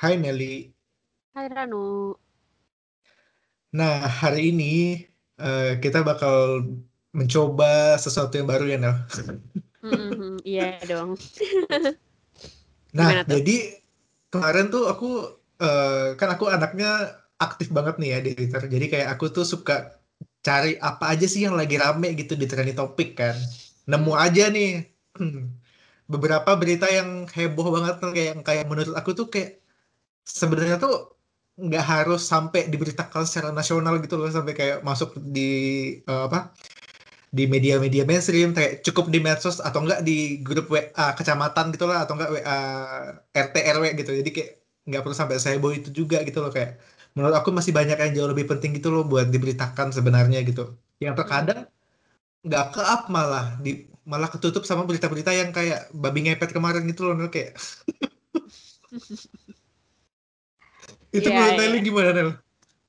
Hai Nelly. Hai Ranu. Nah, hari ini uh, kita bakal mencoba sesuatu yang baru ya, Nel. Mm-hmm, iya dong. nah, jadi kemarin tuh aku uh, kan aku anaknya aktif banget nih ya di Twitter. Jadi kayak aku tuh suka cari apa aja sih yang lagi rame gitu di trending topik kan. Nemu hmm. aja nih beberapa berita yang heboh banget kayak kayak menurut aku tuh kayak sebenarnya tuh nggak harus sampai diberitakan secara nasional gitu loh sampai kayak masuk di uh, apa di media-media mainstream kayak cukup di medsos atau enggak di grup WA kecamatan gitu lah atau enggak WA RT RW gitu. Jadi kayak nggak perlu sampai boy itu juga gitu loh kayak menurut aku masih banyak yang jauh lebih penting gitu loh buat diberitakan sebenarnya gitu. Yang terkadang nggak ke up malah di malah ketutup sama berita-berita yang kayak babi ngepet kemarin gitu loh kayak Itu yeah, menurut yeah. gimana Nel?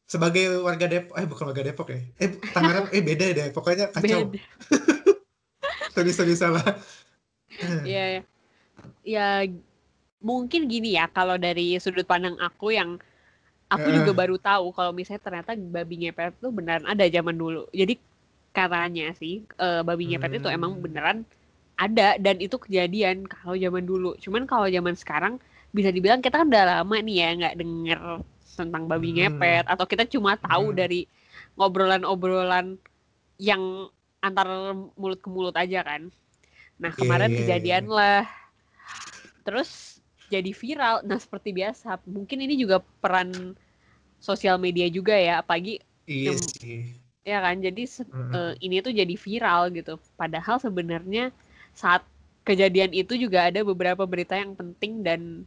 Sebagai warga Depok, eh bukan warga Depok ya? Eh Tangerang, eh beda deh, pokoknya kacau. sorry, sorry salah. Iya, yeah, ya mungkin gini ya kalau dari sudut pandang aku yang aku uh. juga baru tahu kalau misalnya ternyata babi ngepet tuh beneran ada zaman dulu. Jadi katanya sih uh, babi ngepet hmm. itu emang hmm. beneran ada dan itu kejadian kalau zaman dulu. Cuman kalau zaman sekarang bisa dibilang kita kan udah lama nih ya nggak denger tentang babi hmm. ngepet atau kita cuma tahu hmm. dari ngobrolan-obrolan yang antar mulut ke mulut aja kan. Nah kemarin yeah, yeah, kejadian yeah. lah, terus jadi viral. Nah seperti biasa, mungkin ini juga peran sosial media juga ya, pagi. Iya sih. Ya kan, jadi mm-hmm. uh, ini tuh jadi viral gitu. Padahal sebenarnya saat kejadian itu juga ada beberapa berita yang penting dan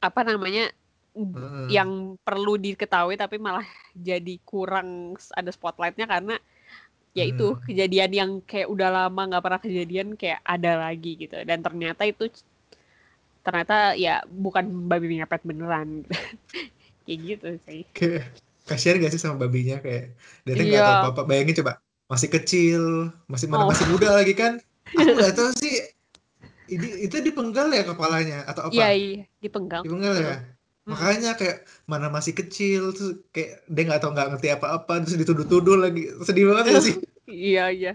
apa namanya hmm. yang perlu diketahui tapi malah jadi kurang ada spotlightnya karena ya itu hmm. kejadian yang kayak udah lama nggak pernah kejadian kayak ada lagi gitu dan ternyata itu ternyata ya bukan babi ngepet beneran kayak gitu sih kasihan gak sih sama babinya kayak dia nggak iya. tahu apa apa bayangin coba masih kecil masih mana oh. masih muda lagi kan aku nggak tahu sih ini itu dipenggal ya kepalanya atau apa? Iya, iya dipenggal. Dipenggal ya. Hmm. Makanya kayak mana masih kecil terus kayak dia nggak tahu nggak ngerti apa-apa terus dituduh-tuduh lagi sedih banget ya sih. iya iya.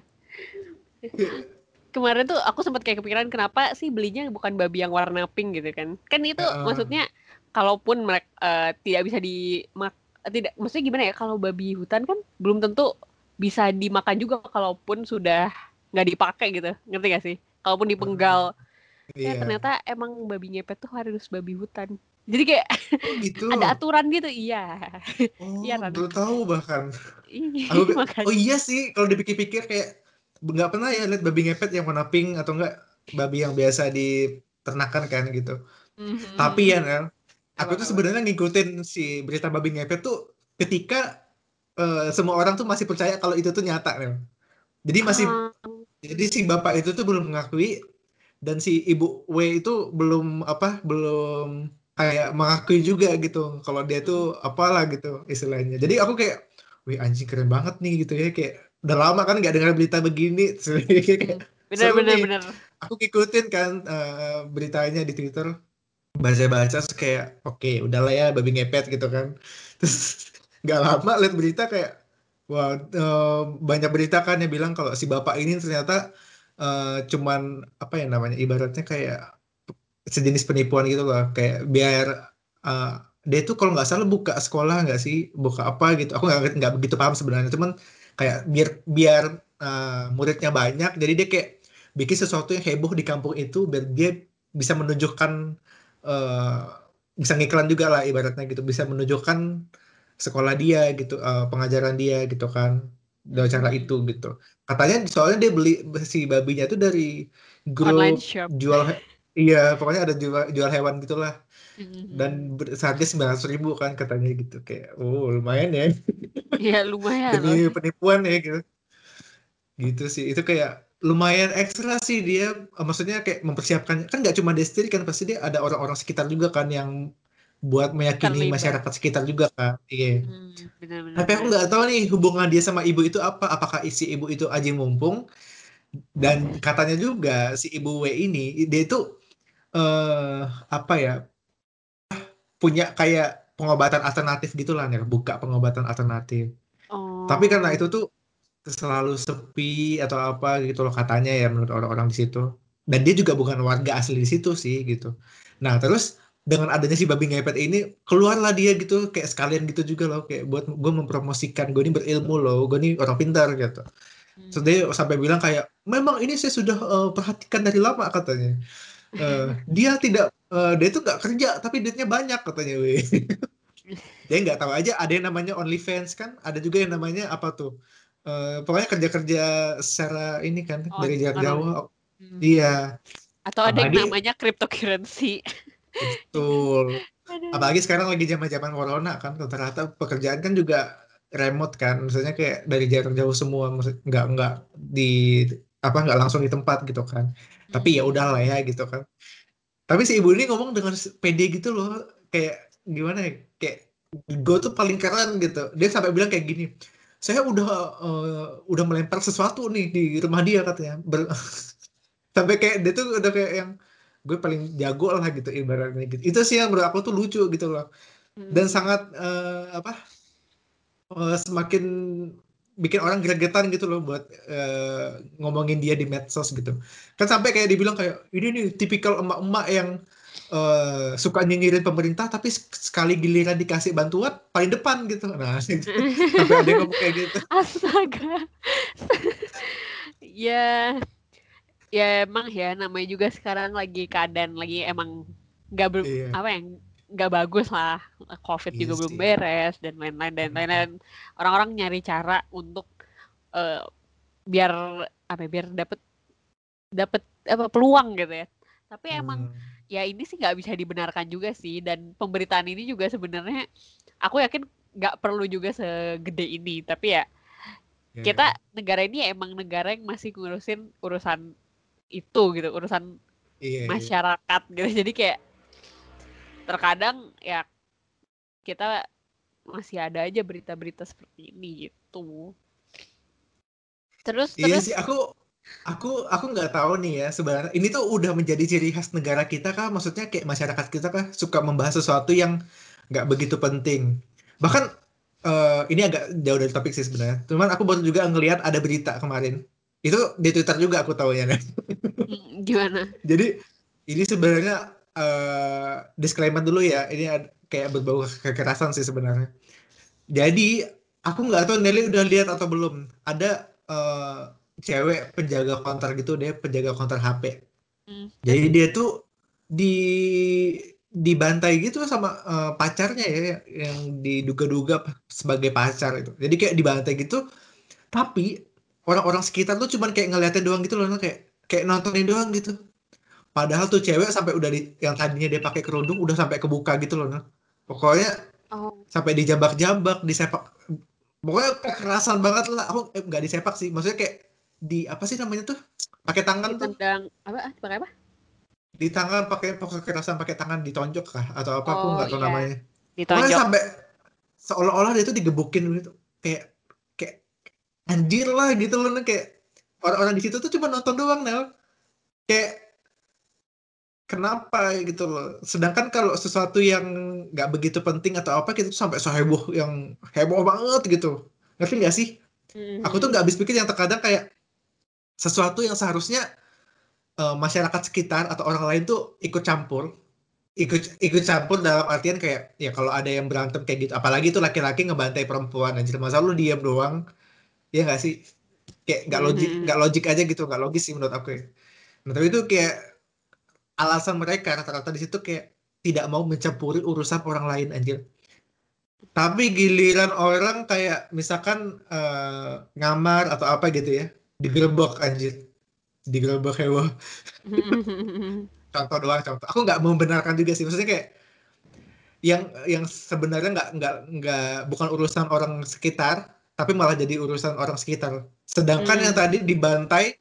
Kemarin tuh aku sempat kayak kepikiran kenapa sih belinya bukan babi yang warna pink gitu kan? Kan itu uh. maksudnya kalaupun mereka uh, tidak bisa dimak tidak maksudnya gimana ya kalau babi hutan kan belum tentu bisa dimakan juga kalaupun sudah nggak dipakai gitu ngerti gak sih kalaupun dipenggal Ya, iya. ternyata emang babi ngepet tuh harus babi hutan. Jadi kayak oh, gitu. ada aturan gitu, iya. Oh, iya? Baru tahu bahkan. Iya, Aku, oh iya sih, kalau dipikir-pikir kayak nggak pernah ya lihat babi ngepet yang warna pink atau enggak babi yang biasa diternakan kan gitu. Mm-hmm. Tapi ya Nel, aku tuh sebenarnya ngikutin si berita babi ngepet tuh ketika uh, semua orang tuh masih percaya kalau itu tuh nyata Nel. Jadi masih uh. jadi si bapak itu tuh belum mengakui dan si ibu W itu belum apa belum kayak mengakui juga gitu kalau dia tuh apalah gitu istilahnya. Jadi aku kayak wih anjing keren banget nih gitu ya kayak udah lama kan nggak dengar berita begini. Bener bener bener. Aku ikutin kan uh, beritanya di Twitter. Baca-baca kayak oke okay, udahlah ya babi ngepet gitu kan. Terus nggak lama lihat berita kayak wah uh, banyak berita kan yang bilang kalau si bapak ini ternyata uh, cuman apa ya namanya ibaratnya kayak sejenis penipuan gitu loh. Kayak biar uh, dia tuh kalau nggak salah buka sekolah nggak sih? Buka apa gitu? Aku nggak nggak begitu paham sebenarnya. Cuman kayak biar biar uh, muridnya banyak jadi dia kayak bikin sesuatu yang heboh di kampung itu biar dia bisa menunjukkan uh, bisa ngiklan juga lah ibaratnya gitu. Bisa menunjukkan sekolah dia gitu uh, pengajaran dia gitu kan dengan cara itu gitu. Katanya soalnya dia beli si babinya tuh dari grup jual iya pokoknya ada jual jual hewan gitulah. Mm-hmm. dan seharga sembilan ratus ribu kan katanya gitu. Kayak oh lumayan ya. Iya lumayan demi penipuan ya gitu. Gitu sih. Itu kayak lumayan ekstra sih dia. Maksudnya kayak mempersiapkan kan nggak cuma dia kan pasti dia ada orang-orang sekitar juga kan yang buat meyakini Terlibat. masyarakat sekitar juga kan. Iya. Hmm, Tapi aku nggak tahu nih hubungan dia sama ibu itu apa. Apakah isi ibu itu aji mumpung? Dan katanya juga si ibu W ini dia itu uh, apa ya? punya kayak pengobatan alternatif gitu lah nih, buka pengobatan alternatif. Oh. Tapi karena itu tuh selalu sepi atau apa gitu loh katanya ya menurut orang-orang di situ. Dan dia juga bukan warga asli di situ sih gitu. Nah terus dengan adanya si babi ngepet ini keluarlah dia gitu kayak sekalian gitu juga loh kayak buat gue mempromosikan gue ini berilmu loh gue ini orang pintar gitu. Hmm. So dia sampai bilang kayak memang ini saya sudah uh, perhatikan dari lama katanya. Uh, dia tidak uh, dia itu nggak kerja tapi duitnya banyak katanya weh. dia nggak tahu aja ada yang namanya OnlyFans kan ada juga yang namanya apa tuh uh, pokoknya kerja-kerja secara ini kan oh, dari jarak jauh hmm. iya atau ada yang namanya cryptocurrency Betul. Apalagi sekarang lagi zaman-zaman corona kan rata-rata pekerjaan kan juga remote kan, misalnya kayak dari jarak jauh semua, nggak nggak di apa nggak langsung di tempat gitu kan. Tapi ya hmm. udahlah ya gitu kan. Tapi si ibu ini ngomong dengan pede gitu loh, kayak gimana ya, kayak gue tuh paling keren gitu. Dia sampai bilang kayak gini, saya udah uh, udah melempar sesuatu nih di rumah dia katanya. Ber sampai kayak dia tuh udah kayak yang gue paling jago lah gitu ibaratnya gitu. Itu sih yang menurut aku tuh lucu gitu loh. Dan hmm. sangat uh, apa uh, semakin bikin orang gregetan gitu loh buat uh, ngomongin dia di medsos gitu. Kan sampai kayak dibilang kayak ini nih tipikal emak-emak yang uh, suka nyinyirin pemerintah tapi sekali giliran dikasih bantuan paling depan gitu. Nah sampai ada yang ngomong kayak gitu. Astaga. Ya ya emang ya namanya juga sekarang lagi keadaan lagi emang nggak ber iya. apa yang nggak bagus lah covid iya juga belum beres dan lain-lain dan lain-lain orang-orang nyari cara untuk uh, biar apa ya, biar dapat dapat apa peluang gitu ya tapi hmm. emang ya ini sih nggak bisa dibenarkan juga sih dan pemberitaan ini juga sebenarnya aku yakin nggak perlu juga segede ini tapi ya yeah. kita negara ini emang negara yang masih ngurusin urusan itu gitu urusan iya, iya. masyarakat iya. gitu. Jadi kayak terkadang ya kita masih ada aja berita-berita seperti ini gitu. Terus iya terus? sih aku aku aku nggak tahu nih ya sebenarnya. Ini tuh udah menjadi ciri khas negara kita kah? Maksudnya kayak masyarakat kita kah suka membahas sesuatu yang nggak begitu penting? Bahkan uh, ini agak jauh dari topik sih sebenarnya. Cuman aku baru juga ngelihat ada berita kemarin itu di Twitter juga aku tahunya kan. Gimana? Jadi ini sebenarnya uh, disclaimer dulu ya. Ini kayak berbau kekerasan sih sebenarnya. Jadi aku nggak tahu Nelly udah lihat atau belum. Ada uh, cewek penjaga konter gitu deh, penjaga konter HP. Hmm. Jadi dia tuh di dibantai gitu sama uh, pacarnya ya yang diduga-duga sebagai pacar itu. Jadi kayak dibantai gitu tapi orang-orang sekitar tuh cuman kayak ngeliatin doang gitu loh kayak kayak nontonin doang gitu. Padahal tuh cewek sampai udah di yang tadinya dia pakai kerudung udah sampai kebuka gitu loh nah. pokoknya oh. sampai dijambak-jambak disepak pokoknya kekerasan banget lah. Aku eh, nggak disepak sih maksudnya kayak di apa sih namanya tuh? Pakai tangan tuh. Tendang apa ah, pakai apa? Di tangan pakai pokoknya kekerasan pakai tangan ditonjok kah? Atau apa oh, aku nggak tahu iya. namanya. Ditonjok. sampai seolah-olah dia tuh digebukin gitu. Kayak anjir lah gitu loh kayak orang-orang di situ tuh cuma nonton doang Nel. Kayak kenapa gitu loh. Sedangkan kalau sesuatu yang nggak begitu penting atau apa kita tuh sampai seheboh yang heboh banget gitu. Ngerti nggak sih? Mm-hmm. aku tuh nggak habis pikir yang terkadang kayak sesuatu yang seharusnya uh, masyarakat sekitar atau orang lain tuh ikut campur ikut ikut campur dalam artian kayak ya kalau ada yang berantem kayak gitu. Apalagi itu laki-laki ngebantai perempuan. Anjir masa lu diam doang Iya gak sih? Kayak gak logik, mm-hmm. gak logik aja gitu, gak logis sih menurut aku ya. Nah, tapi itu kayak alasan mereka rata-rata di situ kayak tidak mau mencampuri urusan orang lain anjir. Tapi giliran orang kayak misalkan uh, ngamar atau apa gitu ya, digerebek anjir. Digerebek hewa. contoh doang contoh. Aku nggak membenarkan juga sih. Maksudnya kayak yang yang sebenarnya nggak nggak nggak bukan urusan orang sekitar tapi malah jadi urusan orang sekitar. Sedangkan hmm. yang tadi dibantai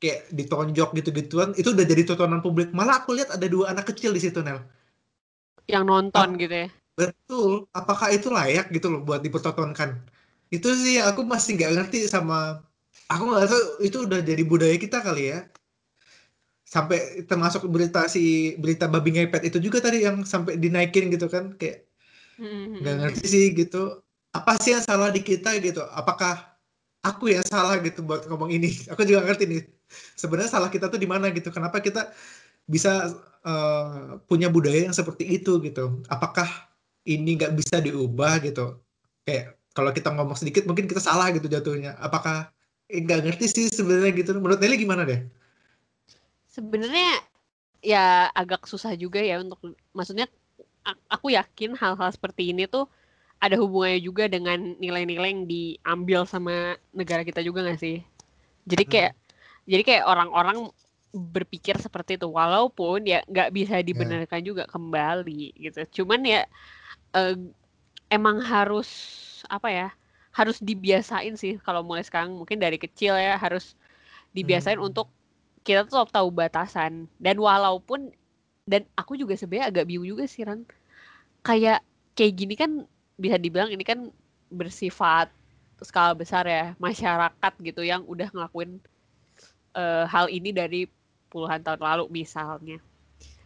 kayak ditonjok gitu-gituan itu udah jadi tontonan publik. Malah aku lihat ada dua anak kecil di situ Nel. Yang nonton gitu ya. Betul. Apakah itu layak gitu loh buat dipertontonkan? Itu sih aku masih nggak ngerti sama aku nggak tahu itu udah jadi budaya kita kali ya. sampai termasuk berita si berita babi ngepet itu juga tadi yang sampai dinaikin gitu kan kayak nggak ngerti sih gitu apa sih yang salah di kita gitu? Apakah aku yang salah gitu buat ngomong ini? Aku juga ngerti nih. Sebenarnya salah kita tuh di mana gitu? Kenapa kita bisa uh, punya budaya yang seperti itu gitu? Apakah ini nggak bisa diubah gitu? Kayak kalau kita ngomong sedikit mungkin kita salah gitu jatuhnya. Apakah eh, nggak ngerti sih sebenarnya gitu? Menurut Nelly gimana deh? Sebenarnya ya agak susah juga ya untuk maksudnya aku yakin hal-hal seperti ini tuh ada hubungannya juga dengan nilai-nilai yang diambil sama negara kita juga gak sih? Jadi hmm. kayak hmm. jadi kayak orang-orang berpikir seperti itu walaupun ya nggak bisa ya. dibenarkan yeah. juga kembali gitu. Cuman ya uh, emang harus apa ya? Harus dibiasain sih kalau mulai sekarang mungkin dari kecil ya harus dibiasain hmm. untuk kita tuh tahu batasan dan walaupun dan aku juga sebenarnya agak bingung juga sih Ran kayak kayak gini kan bisa dibilang ini kan bersifat skala besar ya masyarakat gitu yang udah ngelakuin uh, hal ini dari puluhan tahun lalu misalnya.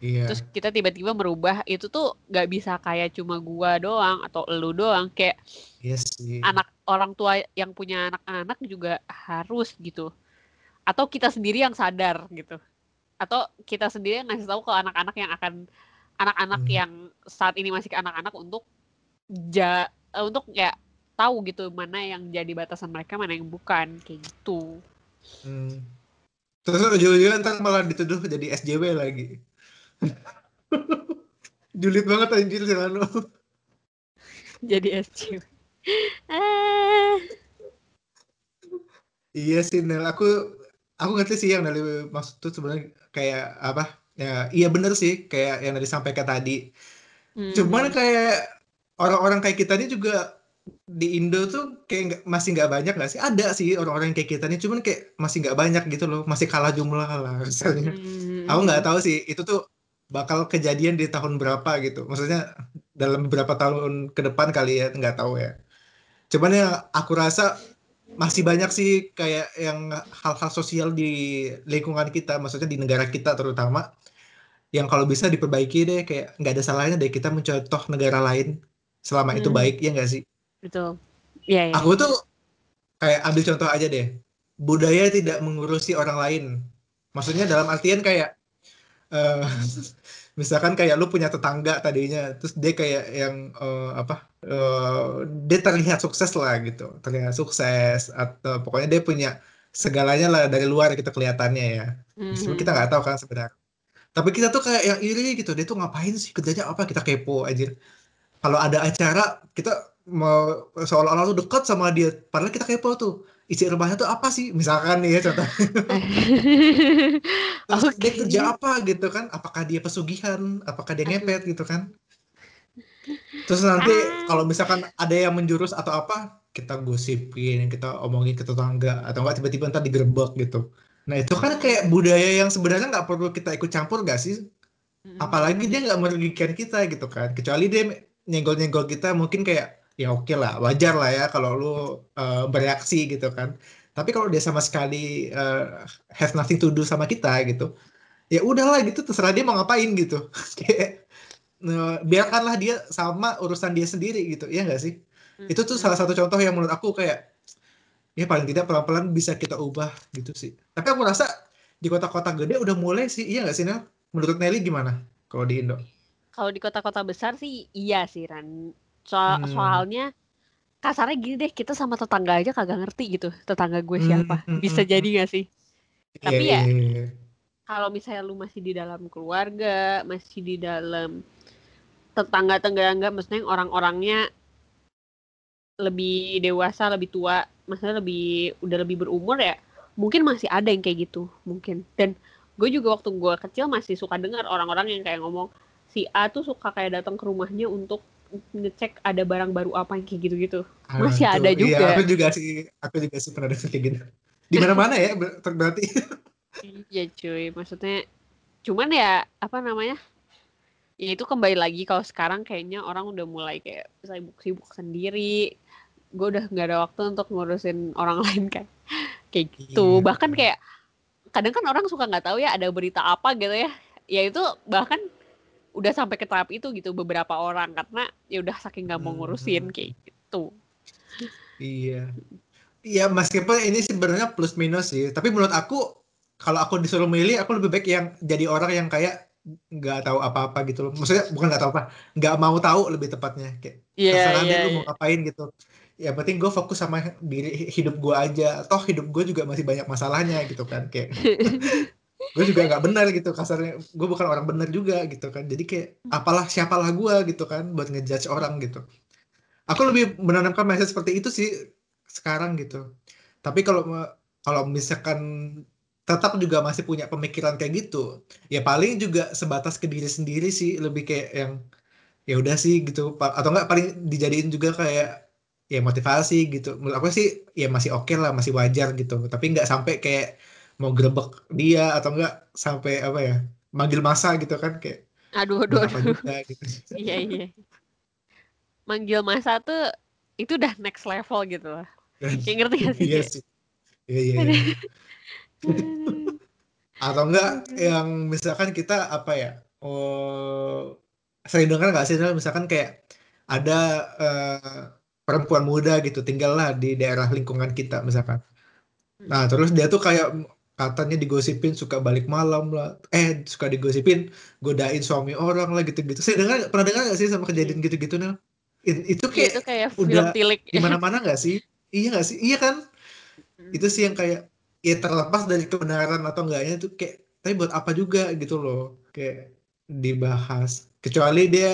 Iya. Terus kita tiba-tiba merubah itu tuh nggak bisa kayak cuma gua doang atau elu doang kayak yes, iya anak orang tua yang punya anak-anak juga harus gitu. Atau kita sendiri yang sadar gitu. Atau kita sendiri yang ngasih tahu ke anak-anak yang akan anak-anak hmm. yang saat ini masih anak-anak untuk ja uh, untuk ya tahu gitu mana yang jadi batasan mereka mana yang bukan kayak gitu. Hmm. Terus ujung-ujungnya ntar malah dituduh jadi SJW lagi. Julid banget anjir Silano. jadi SJW. ah. Iya sih Nel, aku aku ngerti sih yang dari maksud tuh sebenarnya kayak apa? Ya, iya bener sih kayak yang dari sampaikan tadi. Hmm. Cuman kayak orang-orang kayak kita ini juga di Indo tuh kayak gak, masih nggak banyak nggak sih? Ada sih orang-orang kayak kita ini, cuman kayak masih nggak banyak gitu loh, masih kalah jumlah lah misalnya. Hmm. Aku nggak tahu sih itu tuh bakal kejadian di tahun berapa gitu. Maksudnya dalam beberapa tahun ke depan kali ya, nggak tahu ya. Cuman ya aku rasa masih banyak sih kayak yang hal-hal sosial di lingkungan kita, maksudnya di negara kita terutama yang kalau bisa diperbaiki deh kayak nggak ada salahnya deh kita mencontoh negara lain selama hmm. itu baik ya nggak sih? Betul. Iya, ya. aku tuh kayak ambil contoh aja deh. Budaya tidak mengurusi orang lain. Maksudnya dalam artian kayak uh, misalkan kayak lu punya tetangga tadinya terus dia kayak yang uh, apa uh, dia terlihat sukses lah gitu. Terlihat sukses atau pokoknya dia punya segalanya lah dari luar kita kelihatannya ya. Mm-hmm. kita nggak tahu kan sebenarnya. Tapi kita tuh kayak yang iri gitu. Dia tuh ngapain sih? Kerjanya apa? Kita kepo aja kalau ada acara kita mau seolah-olah tuh dekat sama dia. Padahal kita kepo tuh isi rumahnya tuh apa sih? Misalkan nih ya contoh. Terus okay. dia kerja apa gitu kan? Apakah dia pesugihan? Apakah dia ngepet gitu kan? Terus nanti ah. kalau misalkan ada yang menjurus atau apa kita gosipin kita omongin ke tetangga. Atau enggak tiba-tiba ntar digerebek gitu. Nah itu kan kayak budaya yang sebenarnya nggak perlu kita ikut campur gak sih? Apalagi dia nggak merugikan kita gitu kan. Kecuali dia nyenggol-nyenggol kita mungkin kayak ya oke okay lah wajar lah ya kalau lu uh, bereaksi gitu kan. Tapi kalau dia sama sekali uh, has nothing to do sama kita gitu ya udahlah gitu terserah dia mau ngapain gitu. Kayak uh, biarkanlah dia sama urusan dia sendiri gitu ya nggak sih? Hmm. itu tuh salah satu contoh yang menurut aku kayak ya paling tidak pelan-pelan bisa kita ubah gitu sih. Tapi aku rasa di kota-kota gede udah mulai sih iya nggak sih Nel? Menurut Nelly gimana kalau di Indo kalau di kota-kota besar sih iya sih Ran. Soal hmm. soalnya kasarnya gini deh, kita sama tetangga aja kagak ngerti gitu, tetangga gue hmm, siapa. Hmm, Bisa hmm, jadi gak sih? Yeah, Tapi ya, yeah, yeah. kalau misalnya lu masih di dalam keluarga, masih di dalam tetangga-tetangga, maksudnya orang-orangnya lebih dewasa, lebih tua, maksudnya lebih udah lebih berumur ya, mungkin masih ada yang kayak gitu, mungkin. Dan gue juga waktu gue kecil masih suka dengar orang-orang yang kayak ngomong, si A tuh suka kayak datang ke rumahnya untuk ngecek ada barang baru apa yang kayak gitu-gitu. Ah, Masih ada juga. Iya, aku juga sih, aku juga sih pernah dengar kayak gitu. Di mana-mana ya berarti. iya cuy, maksudnya cuman ya apa namanya? Ya itu kembali lagi kalau sekarang kayaknya orang udah mulai kayak sibuk-sibuk sendiri. Gue udah nggak ada waktu untuk ngurusin orang lain kayak kayak gitu. Iya. Bahkan kayak kadang kan orang suka nggak tahu ya ada berita apa gitu ya ya itu bahkan udah sampai ke tahap itu gitu beberapa orang karena ya udah saking nggak mau ngurusin Hmm. kayak gitu Iya. Iya, meskipun ini sebenarnya plus minus sih. Tapi menurut aku, kalau aku disuruh milih, aku lebih baik yang jadi orang yang kayak nggak tahu apa-apa gitu loh. Maksudnya bukan nggak tahu apa, nggak mau tahu lebih tepatnya. Kayak Iya terserah iya deh lu iya. mau ngapain gitu. Ya penting gue fokus sama diri hidup gue aja. Toh hidup gue juga masih banyak masalahnya gitu kan. Kayak gue juga nggak benar gitu kasarnya. Gue bukan orang benar juga gitu kan. Jadi kayak apalah siapalah gue gitu kan buat ngejudge orang gitu. Aku lebih menanamkan mindset seperti itu sih sekarang gitu. Tapi kalau kalau misalkan tetap juga masih punya pemikiran kayak gitu, ya paling juga sebatas ke diri sendiri sih, lebih kayak yang ya udah sih gitu, atau enggak paling dijadiin juga kayak ya motivasi gitu. Menurut aku sih ya masih oke lah, masih wajar gitu. Tapi nggak sampai kayak mau grebek dia atau enggak sampai apa ya manggil masa gitu kan kayak aduh aduh aduh juga gitu. iya iya manggil masa tuh itu udah next level gitu loh kayak ngerti gak sih Iya sih. Iya iya. iya. Atau enggak yang misalkan kita apa ya? Oh, sering dengar nggak sih misalkan kayak ada eh, perempuan muda gitu tinggallah di daerah lingkungan kita misalkan. Nah, terus dia tuh kayak katanya digosipin suka balik malam lah. Eh, suka digosipin godain suami orang lah gitu-gitu. Saya dengar pernah dengar nggak sih sama kejadian gitu-gitu Nel? It- Itu Iya, itu kayak kayak film udah tilik di mana-mana nggak sih? Iya nggak sih? Iya kan? Itu sih yang kayak ya terlepas dari kebenaran atau enggaknya itu kayak tapi buat apa juga gitu loh kayak dibahas kecuali dia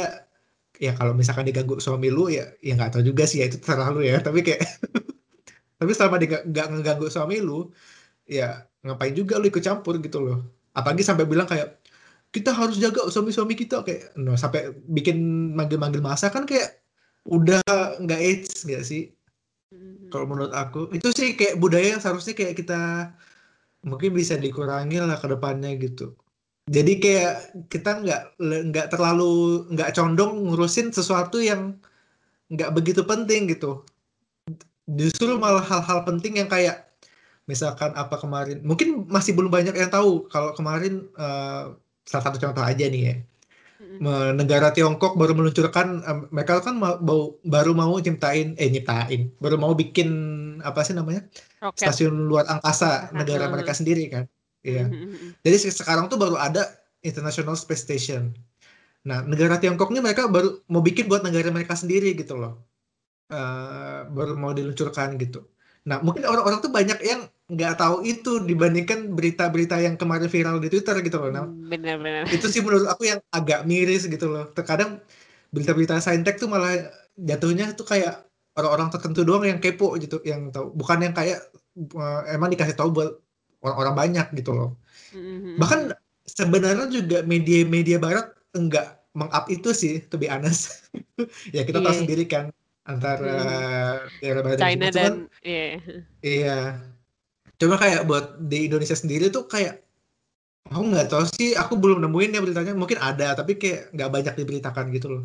ya kalau misalkan diganggu suami lu ya ya nggak tahu juga sih ya itu terserah lu ya tapi kayak tapi selama dia nggak ngeganggu suami lu ya ngapain juga lu ikut campur gitu loh apalagi sampai bilang kayak kita harus jaga suami-suami kita kayak no sampai bikin manggil-manggil masa kan kayak udah nggak AIDS nggak sih Mhm. kalau menurut aku itu sih kayak budaya yang seharusnya kayak kita mungkin bisa dikurangi lah ke depannya gitu. Jadi kayak kita nggak nggak terlalu nggak condong ngurusin sesuatu yang nggak begitu penting gitu. Justru malah hal-hal penting yang kayak misalkan apa kemarin mungkin masih belum banyak yang tahu kalau kemarin eh, salah satu contoh aja nih ya. Negara Tiongkok baru meluncurkan mereka kan ma- bau- baru mau nyiptain eh nyiptain baru mau bikin apa sih namanya? Roket. Stasiun luar angkasa negara mereka sendiri kan iya. Jadi se- sekarang tuh baru ada International Space Station. Nah negara Tiongkok ini mereka baru mau bikin buat negara mereka sendiri gitu loh. Eh, baru mau diluncurkan gitu. Nah mungkin orang-orang tuh banyak yang nggak tahu itu dibandingkan berita-berita yang kemarin viral di Twitter gitu loh Nel bener-bener itu sih menurut aku yang agak miris gitu loh. Terkadang berita-berita saintek tuh malah jatuhnya tuh kayak orang-orang tertentu doang yang kepo gitu, yang tahu. Bukan yang kayak eh, emang dikasih tahu buat orang-orang banyak gitu loh. Mhm, Bahkan sebenarnya juga media-media barat enggak meng-up itu sih, to be honest. ya kita tahu Iya. sendiri kan antara daerah barat dan China. Cuman, dan iya Iya. Cuma kayak buat di Indonesia sendiri tuh kayak aku nggak tahu sih, aku belum nemuin ya beritanya. Mungkin ada, tapi kayak nggak banyak diberitakan gitu loh.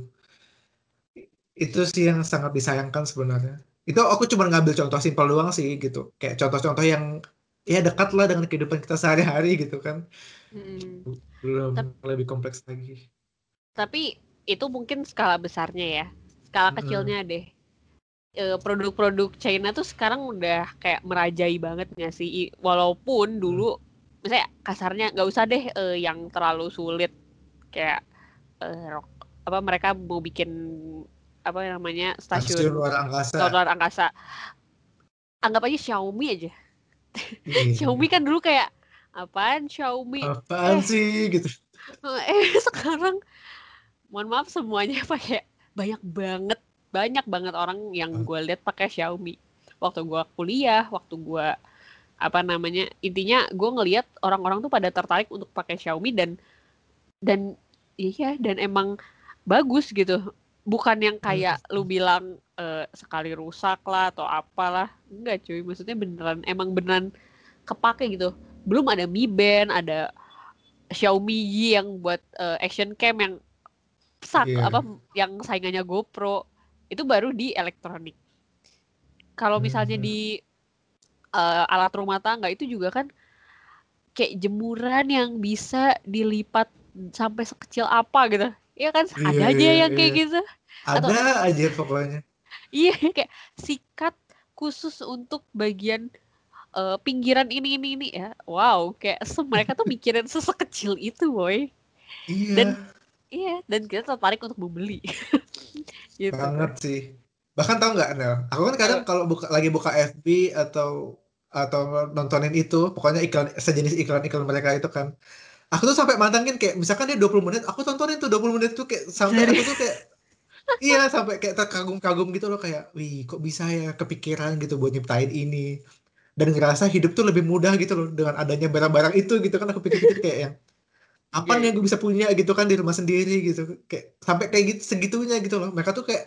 Itu sih yang sangat disayangkan sebenarnya. Itu aku cuma ngambil contoh simpel doang sih gitu. Kayak contoh-contoh yang ya dekat lah dengan kehidupan kita sehari-hari gitu kan. Mhm. Belum Tep- lebih kompleks lagi. tapi itu mungkin skala besarnya ya skala kecilnya deh Eh, produk-produk China tuh sekarang udah kayak merajai banget nggak sih walaupun dulu misalnya kasarnya nggak usah deh eh, yang terlalu sulit kayak eh, rok- apa mereka mau bikin apa namanya Stasiun stasiun luar angkasa. luar angkasa anggap aja Xiaomi aja Iya. Xiaomi kan dulu kayak apaan Xiaomi Apaan Eh. sih gitu. eh sekarang mohon maaf semuanya pakai banyak banget banyak banget orang yang gue lihat pakai Xiaomi. Waktu gue kuliah waktu gue apa namanya intinya gue ngelihat orang-orang tuh pada tertarik untuk pakai Xiaomi dan dan iya dan emang bagus gitu. Bukan yang kayak lu bilang eh, sekali rusak lah atau apalah. Enggak cuy. Maksudnya beneran emang beneran kepake gitu. Belum ada Mi Band ada Xiaomi Yi yang buat eh, action cam yang sak Iya. apa yang saingannya GoPro itu baru di elektronik. Kalau misalnya Hmm. di eh, alat rumah tangga itu juga kan kayak jemuran yang bisa dilipat sampai sekecil apa gitu. Iya kan Iya, ada aja iya, yang kayak iya. gitu. Atau Ada aja pokoknya. iya kayak sikat khusus untuk bagian eh, pinggiran ini ini ini ya. Wow, kayak mereka tuh mikirin sesekecil itu, boy. Iya, Dan iya, dan kita tertarik untuk membeli. gitu. banget sih. Bahkan tau nggak, Nel? Aku kan kadang kalau buka, lagi buka FB atau atau nontonin itu, pokoknya iklan sejenis iklan-iklan mereka itu kan. Aku tuh sampai mantengin kayak misalkan dia 20 menit, aku tontonin tuh 20 menit tuh kayak sampai aku tuh kayak iya sampai kayak terkagum-kagum gitu loh kayak, wih kok bisa ya kepikiran gitu buat nyiptain ini. Dan ngerasa hidup tuh lebih mudah gitu loh dengan adanya barang-barang itu gitu kan aku pikir-pikir kayak yang apa Iya, nih yang gue bisa punya gitu kan di rumah sendiri gitu. Kayak sampai kayak gitu segitunya gitu loh. Mereka tuh kayak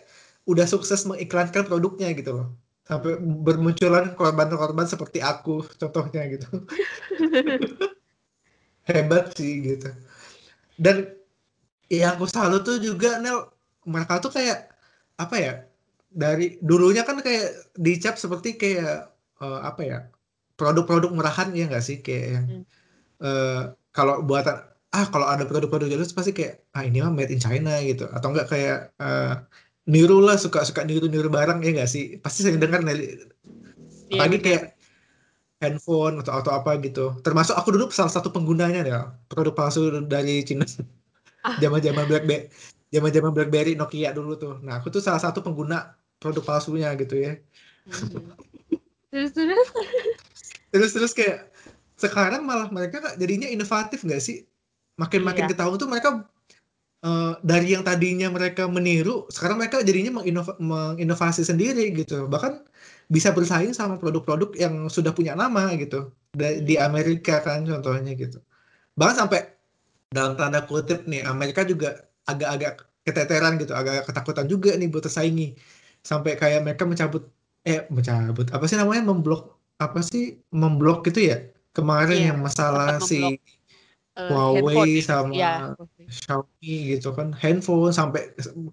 udah sukses mengiklankan produknya gitu loh. Sampai bermunculan korban-korban seperti aku contohnya gitu. Hebat sih gitu. Dan yang aku salut tuh juga Nel mereka tuh kayak apa ya dari dulunya kan kayak dicap seperti kayak eh, apa ya produk-produk murahan ya nggak sih? Kayak yang Hmm. eh, kalau buatan ah kalau ada produk-produk Jalus pasti kayak ah ini mah made in China gitu atau enggak kayak eh, niru lah suka-suka niru-niru barang ya nggak sih pasti sering dengar Iya, apalagi benar. kayak handphone atau atau apa gitu termasuk aku dulu salah satu penggunanya ya produk palsu dari Cina Ah. zaman-zaman BlackBerry zaman-zaman BlackBerry Nokia dulu tuh nah aku tuh salah satu pengguna produk palsunya gitu ya Mhm. Terus terus. terus terus kayak sekarang malah mereka jadinya inovatif nggak sih makin-makin Iya. ketahuan tuh mereka eh, dari yang tadinya mereka meniru sekarang mereka jadinya menginova- menginovasi sendiri gitu. Bahkan bisa bersaing sama produk-produk yang sudah punya nama gitu. Di Amerika kan contohnya gitu. Bahkan sampai dalam tanda kutip nih Amerika juga agak-agak keteteran gitu agak ketakutan juga nih buat tersaingi. Sampai kayak mereka mencabut eh mencabut apa sih namanya memblok apa sih memblok gitu ya? Kemarin Iya, yang masalah si memblok, Eh, Huawei handphone ya. sama Iya. Xiaomi gitu kan. Handphone sampai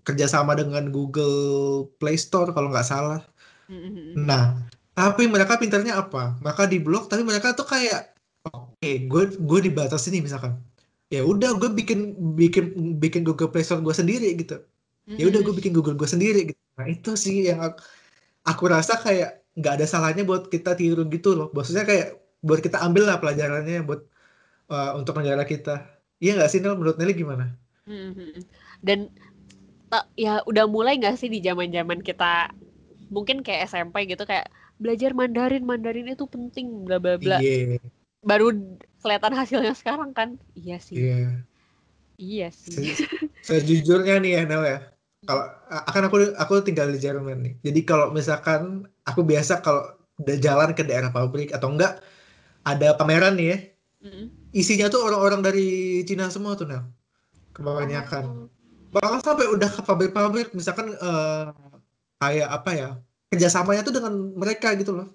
kerjasama dengan Google Play Store kalau nggak salah. Mhm. nah tapi mereka pintarnya apa? Mereka di blok tapi mereka tuh kayak oke gue gue dibatasi nih misalkan. Ya udah gue bikin bikin bikin Google Play Store gue sendiri gitu. Ya udah gue bikin Google gue sendiri gitu. Nah itu sih yang aku, aku rasa kayak nggak ada salahnya buat kita tiru gitu loh. Maksudnya kayak buat kita ambil lah pelajarannya buat uh, untuk negara kita iya nggak sih Nel menurut Nelly gimana Mhm. Dan ta- ya udah mulai nggak sih di zaman-zaman kita mungkin kayak SMP gitu kayak belajar Mandarin, Mandarin itu penting bla bla bla. iya Baru kelihatan hasilnya sekarang kan. Iya sih. iya Iya sih. Se- sejujurnya nih ya Nel ya kalau akan aku aku tinggal di Jerman nih jadi kalau misalkan aku biasa kalau udah jalan ke daerah pabrik atau enggak ada pameran nih ya Mhm. Isinya tuh orang-orang dari Cina semua tuh Nel. Kebanyakan. Bahkan sampai udah ke pabrik-pabrik misalkan eh, kayak apa ya kerjasamanya tuh dengan mereka gitu loh.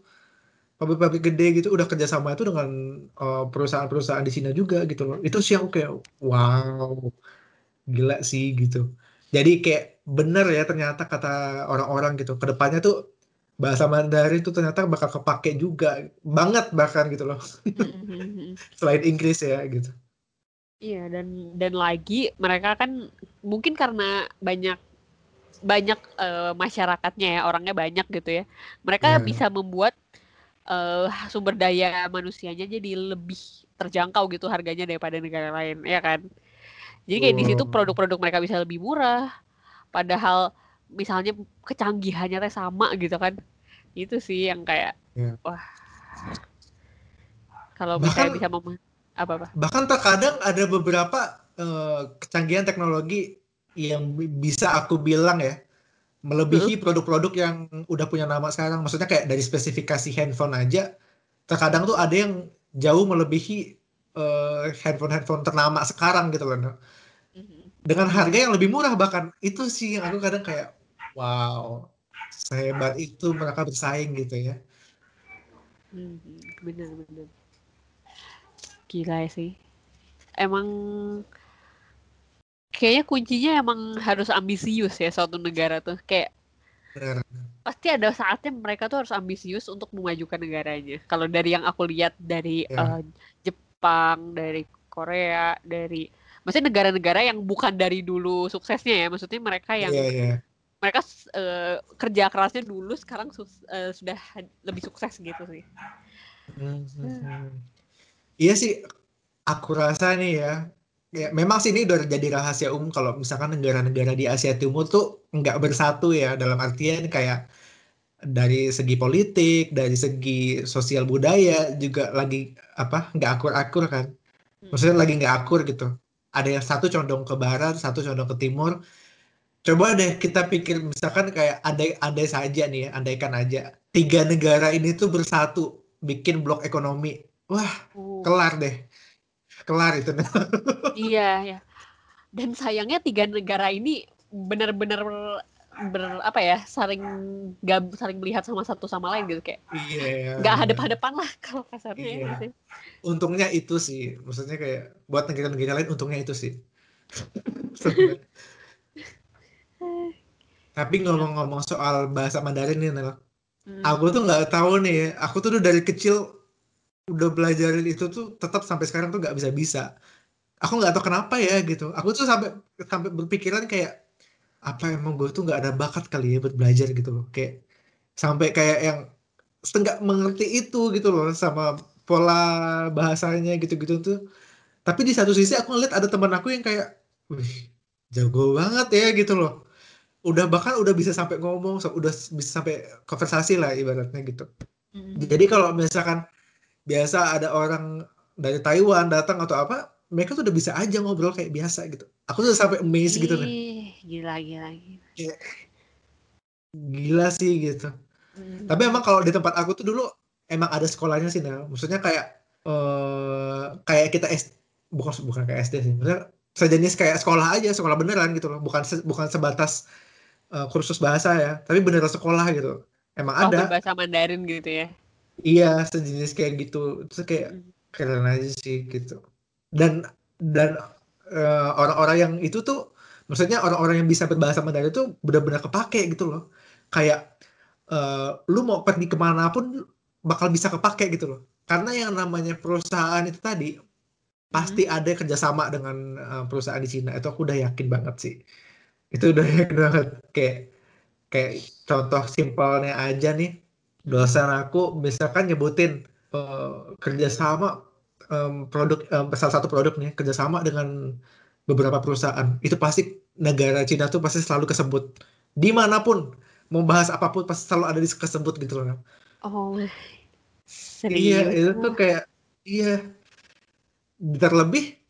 Pabrik-pabrik gede gitu udah kerjasama itu dengan eh, perusahaan-perusahaan di Cina juga gitu loh. Itu sih aku kayak wow gila sih gitu. Jadi kayak bener ya ternyata kata orang-orang gitu. Ke depannya tuh bahasa Mandarin tuh ternyata bakal kepake juga banget bahkan gitu loh. Mhm. selain Inggris ya gitu. Iya dan dan lagi mereka kan mungkin karena banyak banyak eh, masyarakatnya ya orangnya banyak gitu ya. Mereka Ya. bisa membuat eh, sumber daya manusianya jadi lebih terjangkau gitu harganya daripada negara lain ya kan? Jadi kayak di situ produk-produk mereka bisa lebih murah. Padahal misalnya kecanggihannya teh sama gitu kan itu sih yang kayak Ya. wah kalau Bahkan- bisa mem apa apa bahkan terkadang ada beberapa eh, kecanggihan teknologi yang bi- bisa aku bilang ya melebihi produk-produk yang udah punya nama sekarang maksudnya kayak dari spesifikasi handphone aja terkadang tuh ada yang jauh melebihi eh, handphone-handphone ternama sekarang gitu loh. Mhm. dengan harga yang lebih murah bahkan itu sih yang aku kadang kayak wow sehebat itu mereka bersaing gitu ya Hmm, bener bener. Gila sih. Emang kayaknya kuncinya emang harus ambisius ya suatu negara tuh. Kayak benar pasti ada saatnya mereka tuh harus ambisius untuk memajukan negaranya. Kalau dari yang aku lihat dari Ya. Jep- Jepang, dari Korea, dari maksudnya negara-negara yang bukan dari dulu suksesnya ya, maksudnya mereka yang Iya, iya. Mereka uh, kerja kerasnya dulu sekarang uh, sudah lebih sukses gitu sih. Hmm, hmm. Iya sih, aku rasa nih ya, ya memang sih ini udah jadi rahasia umum kalau misalkan negara-negara di Asia Timur tuh nggak bersatu ya dalam artian kayak dari segi politik, dari segi sosial budaya juga lagi apa nggak akur-akur kan, maksudnya lagi nggak akur gitu. Ada yang satu condong ke barat, satu condong ke timur coba deh kita pikir misalkan kayak andai andai saja nih ya andaikan aja tiga negara ini tuh bersatu bikin blok ekonomi. Wah uh. kelar deh. Kelar itu. Iya ya dan sayangnya tiga negara ini benar-benar ber apa ya saling gak saling melihat sama satu sama lain gitu kayak iya nggak hadap-hadapan lah kalau kasarnya iya. gitu. untungnya itu sih. Maksudnya kayak buat negara-negara lain untungnya itu sih Tapi ngomong-ngomong soal bahasa Mandarin nih, Nel. Hmm. Aku tuh nggak tahu nih, aku tuh dari kecil udah belajarin itu tuh tetap sampai sekarang tuh nggak bisa-bisa. Aku nggak tahu kenapa ya gitu. Aku tuh sampai sampai berpikiran kayak apa emang gue tuh nggak ada bakat kali ya buat belajar gitu loh. Kayak sampai kayak yang setengah mengerti itu gitu loh sama pola bahasanya gitu-gitu tuh. Tapi di satu sisi aku ngeliat ada teman aku yang kayak, wih jago banget ya gitu loh udah bahkan udah bisa sampai ngomong udah bisa sampai konversasi lah ibaratnya gitu. Mm-hmm. jadi kalau misalkan biasa ada orang dari Taiwan datang atau apa mereka tuh udah bisa aja ngobrol kayak biasa gitu. Aku tuh sampai amazed gitu nih gila gila gila. Gila sih gitu. Mm-hmm. tapi emang kalau di tempat aku tuh dulu emang ada sekolahnya sih nah maksudnya kayak uh, kayak kita S bukan bukan kayak SD sih. Maksudnya sejenis kayak sekolah aja sekolah beneran gitu loh. Bukan se, bukan sebatas uh, kursus bahasa ya, tapi beneran sekolah gitu. Emang oh, ada. bahasa Mandarin gitu ya? Iya, sejenis kayak gitu. Terus kayak keren aja sih gitu. Dan dan uh, orang-orang yang itu tuh, maksudnya orang-orang yang bisa berbahasa Mandarin itu benar-benar kepake gitu loh. Kayak uh, lu mau pergi ke mana pun bakal bisa kepake gitu loh. Karena yang namanya perusahaan itu tadi pasti hmm. ada kerjasama dengan uh, perusahaan di Cina itu aku udah yakin banget sih itu udah banget. Kayak kayak contoh simpelnya aja nih. Dosen aku misalkan nyebutin uh, kerjasama um, produk um, salah satu produk nih kerjasama dengan beberapa perusahaan. Itu pasti negara Cina tuh pasti selalu kesebut. Di mana pun mau bahas apa pun pasti selalu ada di kesebut gitu loh oh serius iya itu tuh kayak iya. Terlebih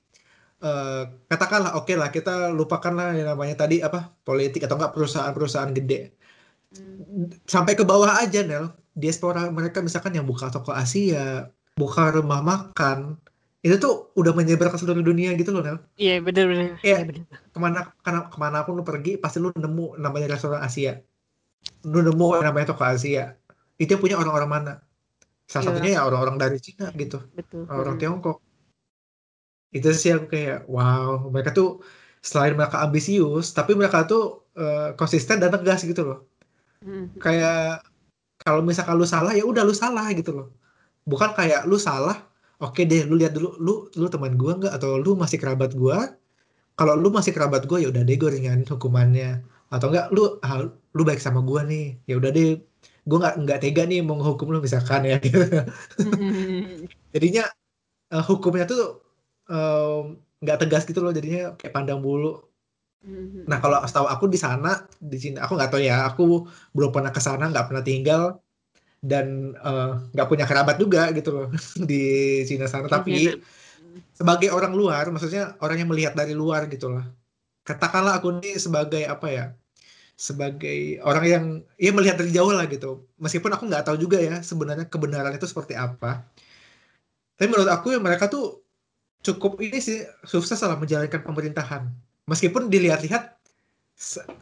uh, katakanlah oke okay lah kita lupakanlah yang namanya tadi apa politik atau enggak perusahaan-perusahaan gede. Hmm. sampai ke bawah aja Nel. Diaspora mereka misalkan yang buka toko Asia buka rumah makan itu tuh udah menyebar ke seluruh dunia gitu loh Nel. Iya benar benar iya ke mana ke mana ke mana pun lu pergi pasti lu nemu namanya restoran Asia. Lu nemu namanya toko Asia. Itu punya orang-orang mana? Salah iya. satunya ya orang-orang dari Cina gitu. Betul. orang hmm. Tiongkok itu sih aku kayak wow. Mereka tuh selain mereka ambisius tapi mereka tuh uh, konsisten dan tegas gitu loh. Hmm. kayak kalau misalkan lu salah ya udah lu salah gitu loh. Bukan kayak lu salah oke deh lu lihat dulu lu lu teman gua nggak? Atau lu masih kerabat gua? Kalau lu masih kerabat gua ya udah deh gue ringanin hukumannya. Atau enggak lu ah, lu baik sama gua nih ya udah deh gue nggak nggak tega nih mau menghukum lu misalkan ya. Gitu. jadinya uh, hukumnya tuh nggak um, tegas gitu loh jadinya kayak pandang bulu. Mm-hmm. nah kalau setahu aku di sana di sini aku nggak tahu ya aku belum pernah ke sana nggak pernah tinggal dan uh, nggak uh, punya kerabat juga gitu loh di Cina sana. Tapi sebagai orang luar maksudnya orang yang melihat dari luar gitu loh. Katakanlah aku ini sebagai apa ya sebagai orang yang ya melihat dari jauh lah gitu. Meskipun aku nggak tahu juga ya sebenarnya kebenaran itu seperti apa. Tapi menurut aku ya mereka tuh cukup ini sih sukses dalam menjalankan pemerintahan. Meskipun dilihat-lihat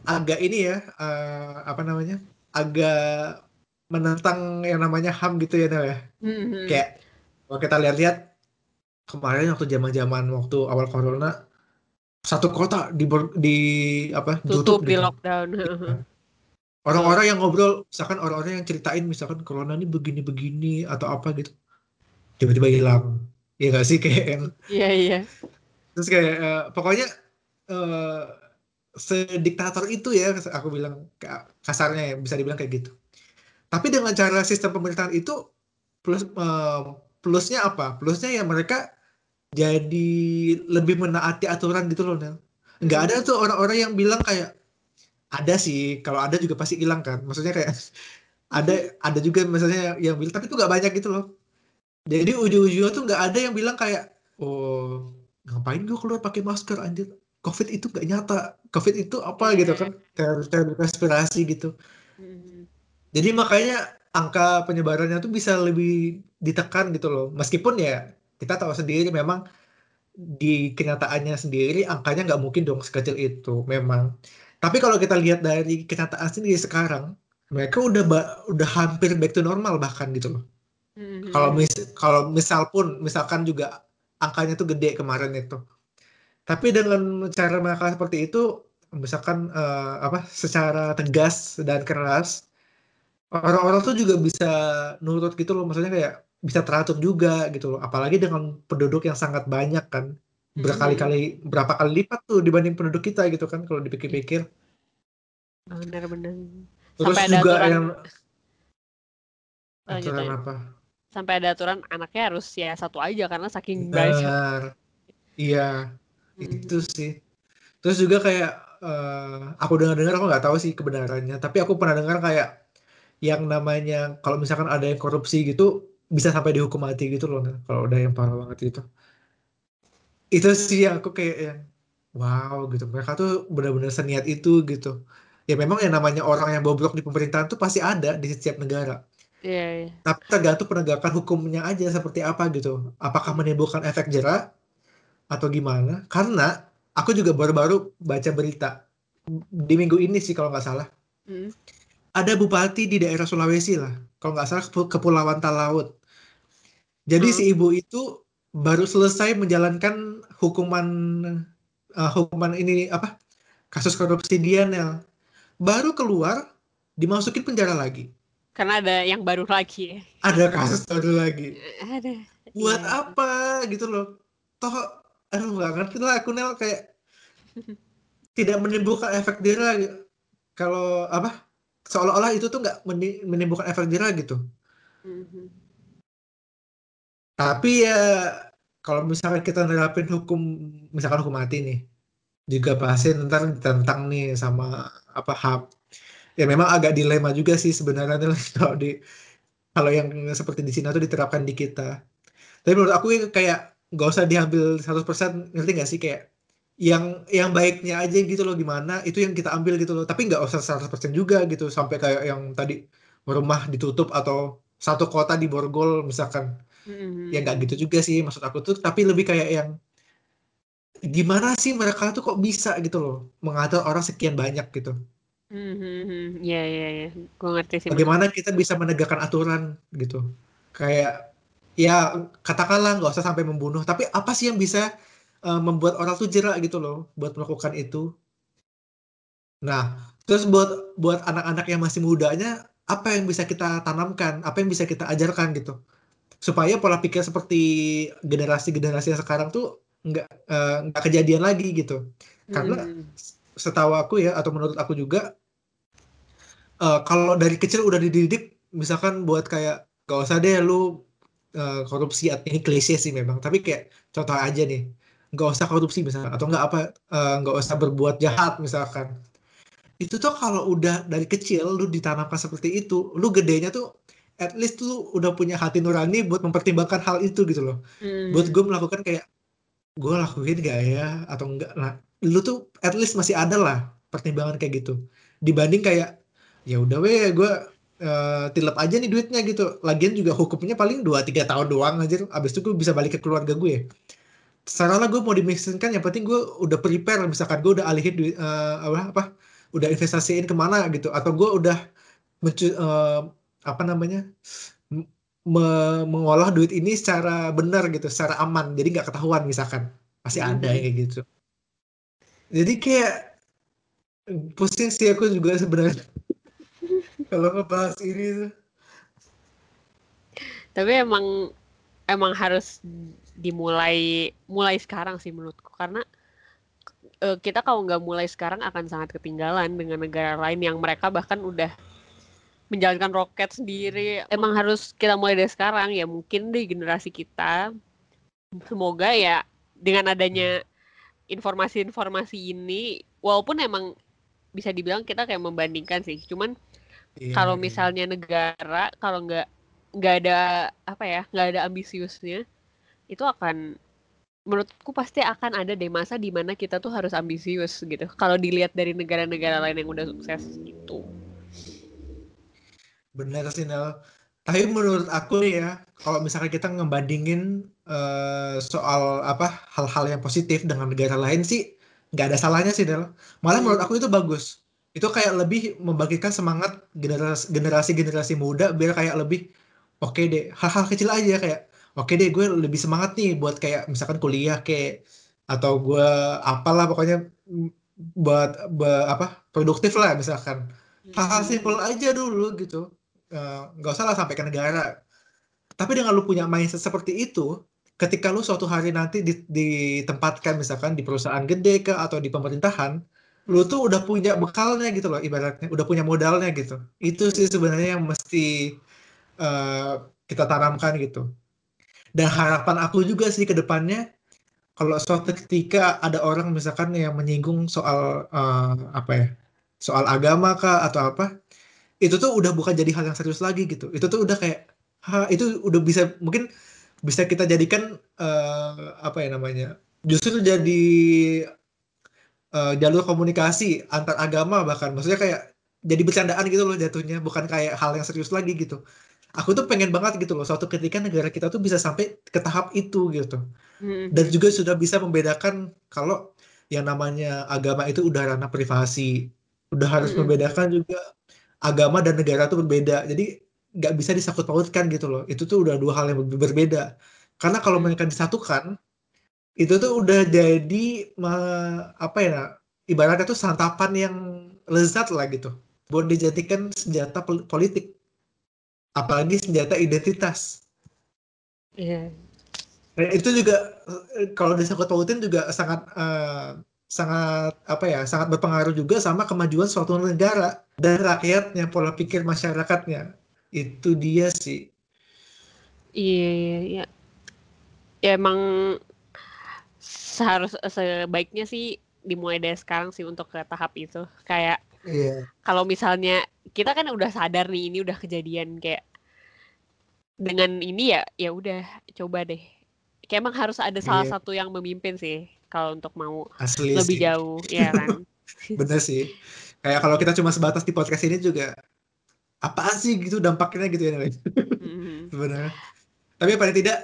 agak ini ya uh, apa namanya agak menentang yang namanya ham gitu ya Nel ya. Mm-hmm. Kayak kalau kita lihat-lihat kemarin waktu zaman-zaman waktu awal corona satu kota di di apa tutup, tutup di gitu. lockdown. Orang-orang yang ngobrol, misalkan orang-orang yang ceritain misalkan corona ini begini-begini atau apa gitu, tiba-tiba hilang ya nggak sih kayak yang Iya iya. terus kayak eh, pokoknya eh, sediktator itu ya aku bilang ka- kasarnya ya bisa dibilang kayak gitu. Tapi dengan cara sistem pemerintahan itu plus eh, plusnya apa? Plusnya ya mereka jadi lebih menaati aturan gitu loh Nel. Nggak ada tuh orang-orang yang bilang kayak ada sih kalau ada juga pasti hilang kan. Maksudnya kayak ada ada juga misalnya yang bilang tapi itu nggak banyak gitu loh jadi ujung-ujungnya tuh nggak ada yang bilang kayak oh ngapain gue keluar pakai masker anjir? Covid itu nggak nyata. Covid itu apa Iya. gitu kan. Teori teori konspirasi gitu. Mhm. jadi makanya angka penyebarannya tuh bisa lebih ditekan gitu loh. Meskipun ya kita tahu sendiri memang di kenyataannya sendiri angkanya nggak mungkin dong sekecil itu memang. Tapi kalau kita lihat dari kenyataan sendiri sekarang mereka udah ba- udah hampir back to normal bahkan gitu loh Mhm. kalau mis kalau misal pun misalkan juga angkanya tuh gede kemarin itu. Tapi dengan cara mereka seperti itu misalkan eh, apa secara tegas dan keras orang-orang tuh juga bisa nurut gitu loh. Maksudnya kayak bisa teratur juga gitu loh. Apalagi dengan penduduk yang sangat banyak kan. Berkali-kali berapa kali lipat tuh dibanding penduduk kita gitu kan kalau dipikir-pikir. Benar-benar. terus Sampai ada juga aturan- yang aturan apa Sampai ada aturan anaknya harus ya satu aja karena saking banyak. iya Mhm. itu sih. Terus juga kayak eh, aku dengar-dengar aku nggak tahu sih kebenarannya tapi aku pernah dengar kayak yang namanya kalau misalkan ada yang korupsi gitu bisa sampai dihukum mati gitu loh kalau udah yang parah banget itu. Itu sih yang aku kayak yang wow gitu. Mereka tuh benar-benar seniat itu gitu. Ya memang yang namanya orang yang bobrok di pemerintahan tuh pasti ada di setiap negara Iya, iya. tapi tergantung penegakan hukumnya aja seperti apa gitu. Apakah menimbulkan efek jerah atau gimana? Karena aku juga baru-baru baca berita di minggu ini sih kalau nggak salah. Mhm. Ada bupati di daerah Sulawesi lah, kalau nggak salah Kepu- Kepulauan Talaut. Jadi Hmm. si ibu itu baru selesai menjalankan hukuman eh, hukuman ini apa? Kasus korupsi dia Nel. Baru keluar dimasukin penjara lagi. Karena ada yang baru lagi. Ada kasus baru lagi. Ada. buat Iya. apa gitu loh toh aduh nggak ngerti lah aku Nel kayak tidak menimbulkan efek jerah gitu. kalau apa seolah-olah itu tuh nggak meni- menimbulkan efek jerah gitu Mhm. tapi ya kalau misalkan kita nerapin hukum misalkan hukum mati nih juga pasti ntar ditentang nih sama apa HAM ya memang agak dilema juga sih sebenarnya kalau di kalau yang seperti di Cina tuh diterapkan di kita. Tapi menurut aku kayak nggak usah diambil 100% ngerti nggak sih? Kayak yang yang baiknya aja gitu loh gimana? Itu yang kita ambil gitu loh. Tapi nggak usah 100% juga gitu sampai kayak yang tadi rumah ditutup atau satu kota di borgol misalkan. Mhm. ya nggak gitu juga sih maksud aku tuh. Tapi lebih kayak yang gimana sih mereka tuh kok bisa gitu loh mengatur orang sekian banyak gitu Mhm. Iya, iya, iya. Gue ngerti sih. Bagaimana kita bisa menegakkan aturan gitu kayak ya katakanlah nggak usah sampai membunuh tapi apa sih yang bisa uh, membuat orang tuh jerak gitu loh buat melakukan itu nah terus buat buat anak-anak yang masih mudanya apa yang bisa kita tanamkan apa yang bisa kita ajarkan gitu supaya pola pikir seperti generasi-generasi yang sekarang tuh nggak uh, nggak kejadian lagi gitu karena Mhm. setahu aku ya atau menurut aku juga eh, kalau dari kecil udah dididik misalkan buat kayak gak usah deh lu eh, korupsi ini klise sih memang tapi kayak contoh aja nih nggak usah korupsi misalkan atau nggak apa eh, nggak usah berbuat jahat misalkan. Itu tuh kalau udah dari kecil lu ditanamkan seperti itu lu gedenya tuh at least tuh udah punya hati nurani buat mempertimbangkan hal itu gitu loh. Mhm. buat gue melakukan kayak gue lakuin gak ya? Atau enggak nah lu tuh at least masih ada lah pertimbangan kayak gitu. Dibanding kayak ya udah weh gue eh, tilep aja nih duitnya gitu. Lagian juga hukumnya paling 2-3 tahun doang aja abis itu gue bisa balik ke keluarga gue Secara lah gue mau dimiskinkan yang penting gue udah prepare. Misalkan gue udah alihin duit eh, apa apa udah investasiin ke mana gitu. Atau gue udah mencu- eh, apa namanya me- mengolah duit ini secara benar gitu, secara aman, jadi nggak ketahuan misalkan, pasti ada Mhm. yang kayak gitu. Jadi kayak pusing sih aku juga sebenarnya kalau ngebahas ini. Tapi emang emang harus dimulai mulai sekarang sih menurutku karena uh, kita kalau nggak mulai sekarang akan sangat ketinggalan dengan negara lain yang mereka bahkan udah menjalankan roket sendiri. Emang harus kita mulai dari sekarang ya mungkin di generasi kita. Semoga ya dengan adanya informasi-informasi ini, walaupun emang bisa dibilang kita kayak membandingkan sih, cuman yeah, kalau iya. misalnya negara kalau nggak nggak ada apa ya nggak ada ambisiusnya, itu akan menurutku pasti akan ada deh masa di mana kita tuh harus ambisius gitu. Kalau dilihat dari negara-negara lain yang udah sukses gitu. Bener sih Nel. Tapi menurut aku nih ya, kalau misalkan kita ngebandingin uh, soal apa hal-hal yang positif dengan negara lain sih nggak ada salahnya sih Nel. Malah menurut aku itu bagus. Itu kayak lebih membagikan semangat generasi-generasi muda biar kayak lebih oke okay deh hal-hal kecil aja kayak oke okay deh gue lebih semangat nih buat kayak misalkan kuliah kayak atau gue apalah pokoknya buat be, apa produktif lah misalkan. Hal-hal simpel aja dulu gitu. Eh, nggak uh, usah lah sampai ke negara. Tapi dengan lu punya mindset seperti itu ketika lu suatu hari nanti ditempatkan misalkan di perusahaan gede ke atau di pemerintahan lu tuh udah punya bekalnya gitu loh ibaratnya. Udah punya modalnya gitu. Itu sih sebenarnya yang mesti uh, kita tanamkan gitu. Dan harapan aku juga sih ke depannya kalau suatu ketika ada orang misalkan yang menyinggung soal uh, apa ya soal agama kah atau apa itu tuh udah bukan jadi hal yang serius lagi gitu. Itu tuh udah kayak ha, itu udah bisa mungkin bisa kita jadikan uh, apa ya namanya justru jadi uh, jalur komunikasi antar agama bahkan maksudnya kayak jadi bercandaan gitu loh jatuhnya bukan kayak hal yang serius lagi gitu aku tuh pengen banget gitu loh suatu ketika negara kita tuh bisa sampai ke tahap itu gitu hmm. dan juga sudah bisa membedakan kalau yang namanya agama itu udah ranah privasi udah harus hmm. membedakan juga agama dan negara itu berbeda. Jadi nggak bisa disangkut pautkan gitu loh. Itu tuh udah dua hal yang berbeda. Karena kalau mereka disatukan, itu tuh udah jadi apa ya ibaratnya tuh santapan yang lezat lah gitu. Buat dijadikan senjata politik. Apalagi senjata identitas. Iya. Yeah. itu juga kalau disangkut pautin juga sangat uh, sangat apa ya sangat berpengaruh juga sama kemajuan suatu negara dan rakyatnya pola pikir masyarakatnya itu dia sih iya iya iya ya emang seharus sebaiknya sih dimulai dari sekarang sih untuk ke tahap itu kayak yeah. kalau misalnya kita kan udah sadar nih ini udah kejadian kayak dengan ini ya ya udah coba deh kayak emang harus ada salah yeah. satu yang memimpin sih kalau untuk mau Asli lebih sih. jauh ya kan bener sih kayak kalau kita cuma sebatas di podcast ini juga apa sih gitu dampaknya gitu ya mm-hmm. sebenarnya tapi paling tidak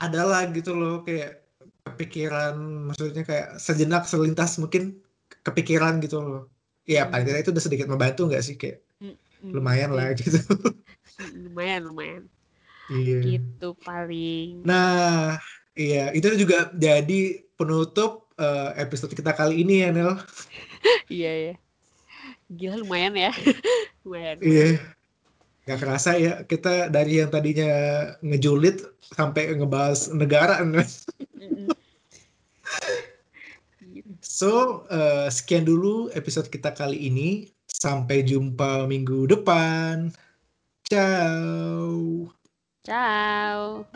adalah gitu loh kayak kepikiran maksudnya kayak sejenak selintas mungkin kepikiran gitu loh ya paling tidak itu udah sedikit membantu nggak sih kayak mm-hmm. lumayan lah gitu lumayan lumayan iya gitu paling nah iya itu juga jadi penutup uh, episode kita kali ini ya Nel. iya ya. Gila lumayan ya. lumayan. Iya. Gak kerasa ya kita dari yang tadinya ngejulit sampai ngebahas negara. so uh, sekian dulu episode kita kali ini. Sampai jumpa minggu depan. Ciao. Ciao.